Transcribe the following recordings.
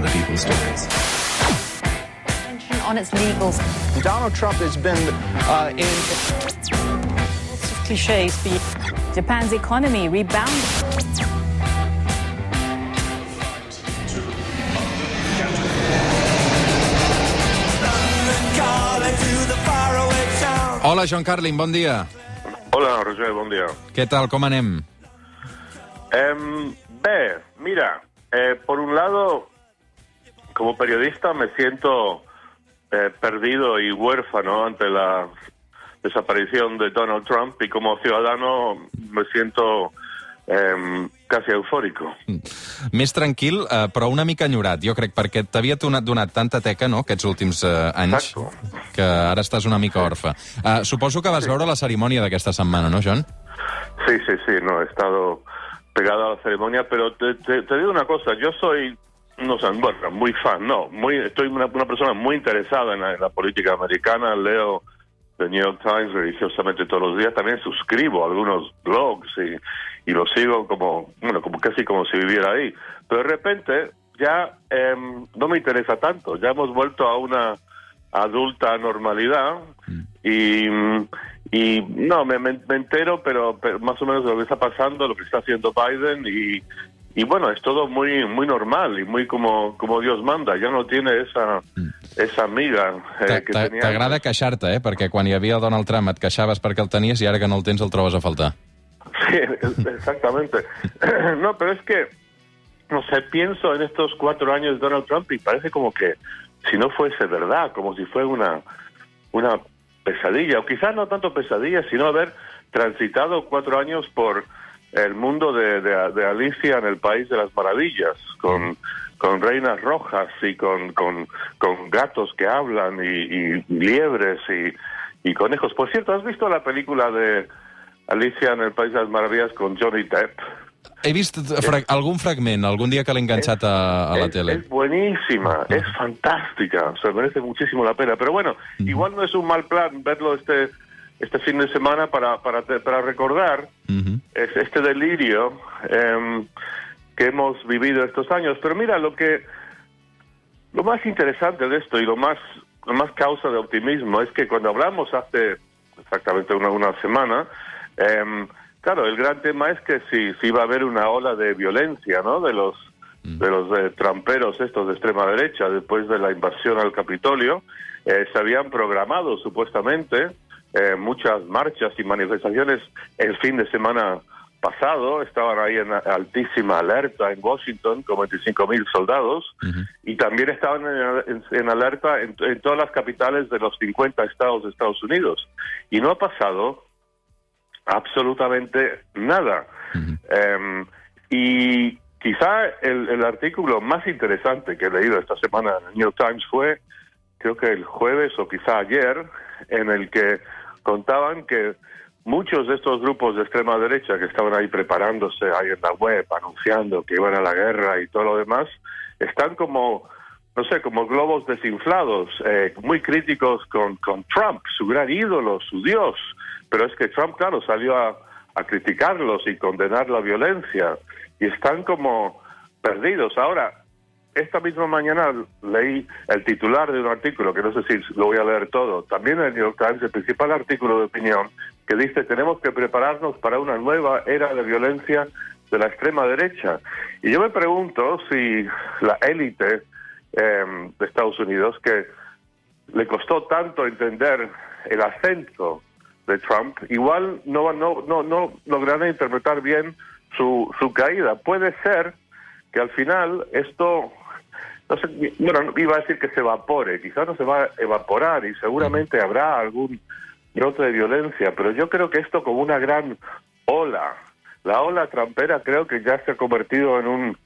other people's stories. On its legals. Donald Trump has been uh, in. Lots of cliches. but Japan's economy rebounded. Hola, Joan Carlin, bon dia. Hola, Roger, bon dia. Què tal, com anem? Em, bé, mira, eh, por un lado, como periodista me siento eh, perdido y huérfano ante la desaparición de Donald Trump y como ciudadano me siento em, casi eufórico. Més tranquil, eh, però una mica enyorat, jo crec, perquè t'havia donat, donat tanta teca, no?, aquests últims eh, anys, Exacto. que ara estàs una mica orfe. Eh, suposo que vas veure la cerimònia d'aquesta setmana, no, John? Sí, sí, sí, no, he estado pegado a la ceremonia, pero te, te- te digo una cosa, yo soy, no bueno, muy fan, no, muy, estoy una, una persona muy interesada en la, política americana, leo The New York Times religiosamente todos los días, también suscribo algunos blogs y, y lo sigo como, bueno, como casi como si viviera ahí, pero de repente ya em, no me interesa tanto, ya hemos vuelto a una adulta normalidad y, y no, me- me entero, pero, pero más o menos de lo que está pasando, lo que está haciendo Biden y, y bueno, es todo muy muy normal y muy como, como Dios manda, ya no tiene esa, esa amiga eh, que tenía. T'agrada queixar-te, eh? Perquè quan hi havia el Donald Trump et queixaves perquè el tenies i ara que no el tens el trobes a faltar. Sí, exactamente. no, pero es que, no sé, pienso en estos cuatro años de Donald Trump y parece como que si no fuese verdad, como si fuera una, una pesadilla, o quizás no tanto pesadilla, sino haber transitado cuatro años por el mundo de, de- de Alicia en el País de las Maravillas, con, con reinas rojas y con, con, con gatos que hablan y, y liebres y, y conejos. Por cierto, ¿has visto la película de Alicia en el País de las Maravillas con Johnny Depp? He vist fra algun fragment, algun dia que l'he enganxat a, a la es, tele. es buenísima, es fantástica, se merece muchísimo la pena. Pero bueno, igual no es un mal plan verlo este este fin de semana para para, para recordar es este delirio em, que hemos vivido estos años. Pero mira, lo que lo más interesante de esto y lo más lo más causa de optimismo es que cuando hablamos hace exactamente una, una semana, em, claro, el gran tema es que si, si va a haber una ola de violencia, ¿no? De los de los eh, tramperos estos de extrema derecha después de la invasión al Capitolio, eh, se habían programado supuestamente eh, muchas marchas y manifestaciones el fin de semana pasado, estaban ahí en altísima alerta en Washington con 25.000 soldados y también estaban en, en- en alerta en, en todas las capitales de los 50 estados de Estados Unidos. Y no ha pasado absolutamente nada. Em, y quizá el, el artículo más interesante que he leído esta semana en el New York Times fue, creo que el jueves o quizá ayer, en el que contaban que muchos de estos grupos de extrema derecha que estaban ahí preparándose ahí en la web, anunciando que iban a la guerra y todo lo demás, están como, no sé, como globos desinflados, eh, muy críticos con, con Trump, su gran ídolo, su dios. Pero es que Trump, claro, salió a, a criticarlos y condenar la violencia y están como perdidos. Ahora, esta misma mañana leí el titular de un artículo, que no sé si lo voy a leer todo, también en el New York Times, el principal artículo de opinión, que dice tenemos que prepararnos para una nueva era de violencia de la extrema derecha. Y yo me pregunto si la élite eh, de Estados Unidos, que le costó tanto entender el acento de Trump, igual no, no, no, no lograrán interpretar bien su, su caída. Puede ser que al final esto, no sé, bueno, iba a decir que se evapore, quizás no se va a evaporar y seguramente habrá algún brote de violencia, pero yo creo que esto como una gran ola, la ola trampera creo que ya se ha convertido en un,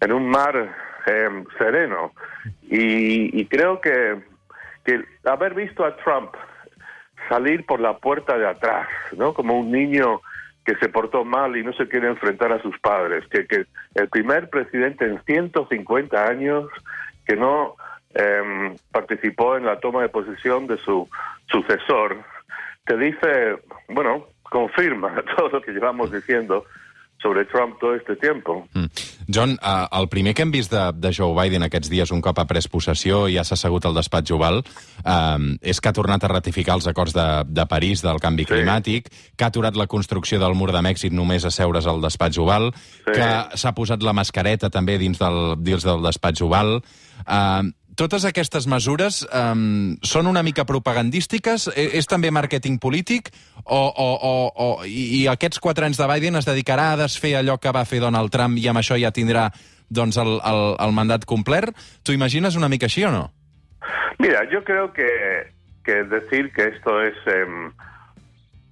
en un mar eh, sereno y, y creo que, que haber visto a Trump salir por la puerta de atrás, ¿no? Como un niño que se portó mal y no se quiere enfrentar a sus padres, que, que el primer presidente en 150 años que no eh, participó en la toma de posesión de su sucesor, te dice, bueno, confirma todo lo que llevamos diciendo sobre Trump todo este tiempo. John, uh, el primer que hem vist de, de Joe Biden aquests dies, un cop ha pres possessió i ha s'assegut al despatx oval, uh, és que ha tornat a ratificar els acords de, de París del canvi sí. climàtic, que ha aturat la construcció del mur de Mèxic només a seure's al despatx oval, sí. que s'ha posat la mascareta també dins del, dins del despatx oval. Uh, totes aquestes mesures um, són una mica propagandístiques? És, és també màrqueting polític? O, o, o, o, i, aquests quatre anys de Biden es dedicarà a desfer allò que va fer Donald Trump i amb això ja tindrà doncs, el, el, el mandat complet? T'ho imagines una mica així o no? Mira, yo creo que, que decir que esto es eh,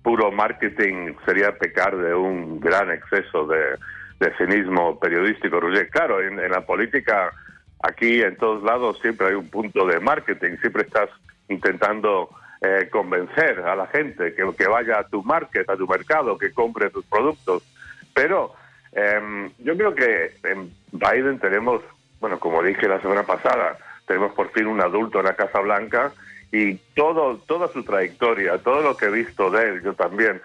puro marketing sería pecar de un gran exceso de, de cinismo periodístico. Claro, en, en la política Aquí en todos lados siempre hay un punto de marketing, siempre estás intentando eh, convencer a la gente que, que, vaya a tu market, a tu mercado, que compre tus productos. Pero eh, yo creo que en Biden tenemos, bueno, como dije la semana pasada, tenemos por fin un adulto en la Casa Blanca y todo, toda su trayectoria, todo lo que he visto de él, yo también,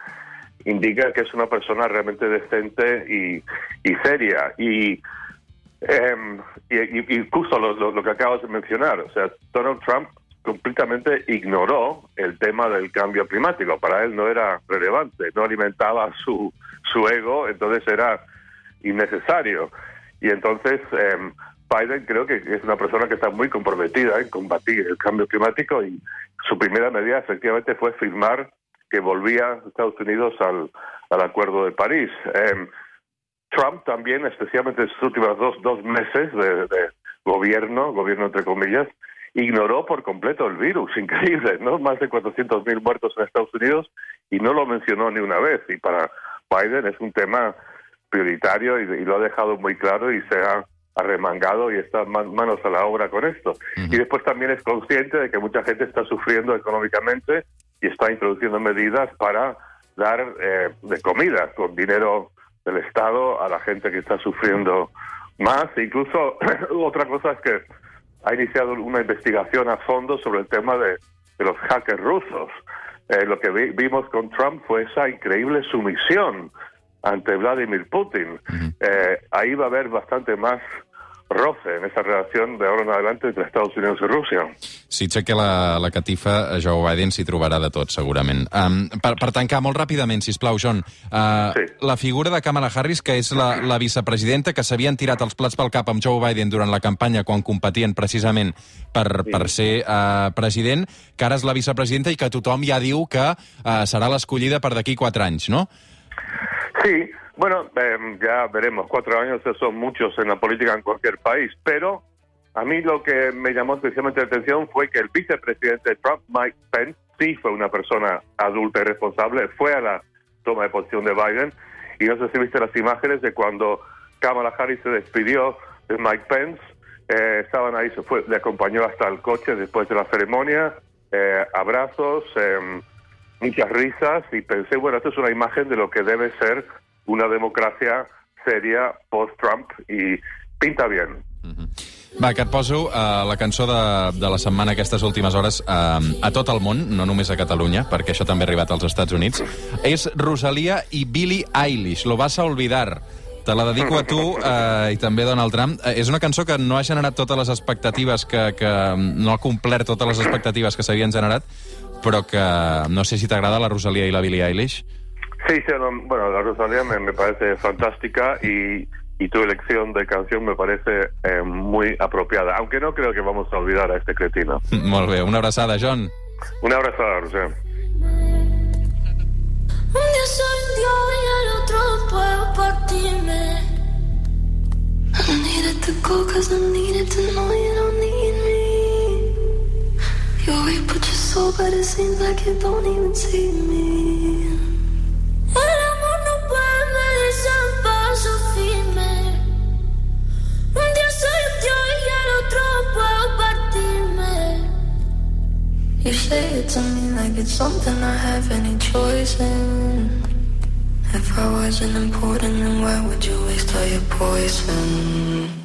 indica que es una persona realmente decente y, y seria. Y eh, y, y, justo lo, que acabas de mencionar, o sea, Donald Trump completamente ignoró el tema del cambio climático. Para él no era relevante, no alimentaba su, su ego, entonces era innecesario. Y entonces eh, Biden creo que es una persona que está muy comprometida en combatir el cambio climático y su primera medida efectivamente fue firmar que volvía Estados Unidos al, al Acuerdo de París. Eh, Trump también, especialmente en sus últimos dos, dos meses de, de gobierno, gobierno entre comillas, ignoró por completo el virus, increíble, ¿no? Más de 400.000 muertos en Estados Unidos y no lo mencionó ni una vez. Y para Biden es un tema prioritario y, y lo ha dejado muy claro y se ha arremangado y está manos a la obra con esto. Uh -huh. Y después también es consciente de que mucha gente está sufriendo económicamente y está introduciendo medidas para dar eh, de comida con dinero del Estado a la gente que está sufriendo más. E incluso otra cosa es que ha iniciado una investigación a fondo sobre el tema de, de los hackers rusos. Eh, lo que vi, vimos con Trump fue esa increíble sumisión ante Vladimir Putin. Eh, ahí va a haber bastante más roce en esa relació de ahora en adelante entre Estados Unidos i Rússia. Si aixeca la, la catifa, Joe Biden s'hi trobarà de tot, segurament. Um, per, per tancar, molt ràpidament, si plau, John, uh, sí. la figura de Kamala Harris, que és la, la vicepresidenta, que s'havien tirat els plats pel cap amb Joe Biden durant la campanya quan competien precisament per, sí. per ser uh, president, que ara és la vicepresidenta i que tothom ja diu que uh, serà l'escollida per d'aquí quatre anys, no? Sí, Bueno, eh, ya veremos, cuatro años son muchos en la política en cualquier país, pero a mí lo que me llamó especialmente la atención fue que el vicepresidente de Trump, Mike Pence, sí fue una persona adulta y responsable, fue a la toma de posición de Biden, y no sé si viste las imágenes de cuando Kamala Harris se despidió de Mike Pence, eh, estaban ahí, se fue, le acompañó hasta el coche después de la ceremonia, eh, abrazos, eh, muchas risas, y pensé, bueno, esto es una imagen de lo que debe ser una democràcia sèria post-Trump i pinta bien. Mm -hmm. Va, que et poso uh, la cançó de, de la setmana aquestes últimes hores uh, a tot el món, no només a Catalunya, perquè això també ha arribat als Estats Units. És Rosalia i Billie Eilish, Lo vas a olvidar. Te la dedico a tu uh, i també a Donald Trump. Uh, és una cançó que no ha generat totes les expectatives que, que no ha complert totes les expectatives que s'havien generat, però que no sé si t'agrada la Rosalia i la Billie Eilish. Sí, sí, no, bueno, la Rosalía me, me parece fantástica y, y, tu elección de canción me parece eh, muy apropiada, aunque no creo que vamos a olvidar a este cretino. Molt bé, una abraçada, John. Una abraçada, Roser. Un día soy Dios y el otro puedo partirme. I needed to go cause I needed to know you don't soul, but it seems like you don't even see me. Un día soy y el otro puedo partirme. You say it to me like it's something I have any choice in. If I wasn't important, then why would you waste all your poison?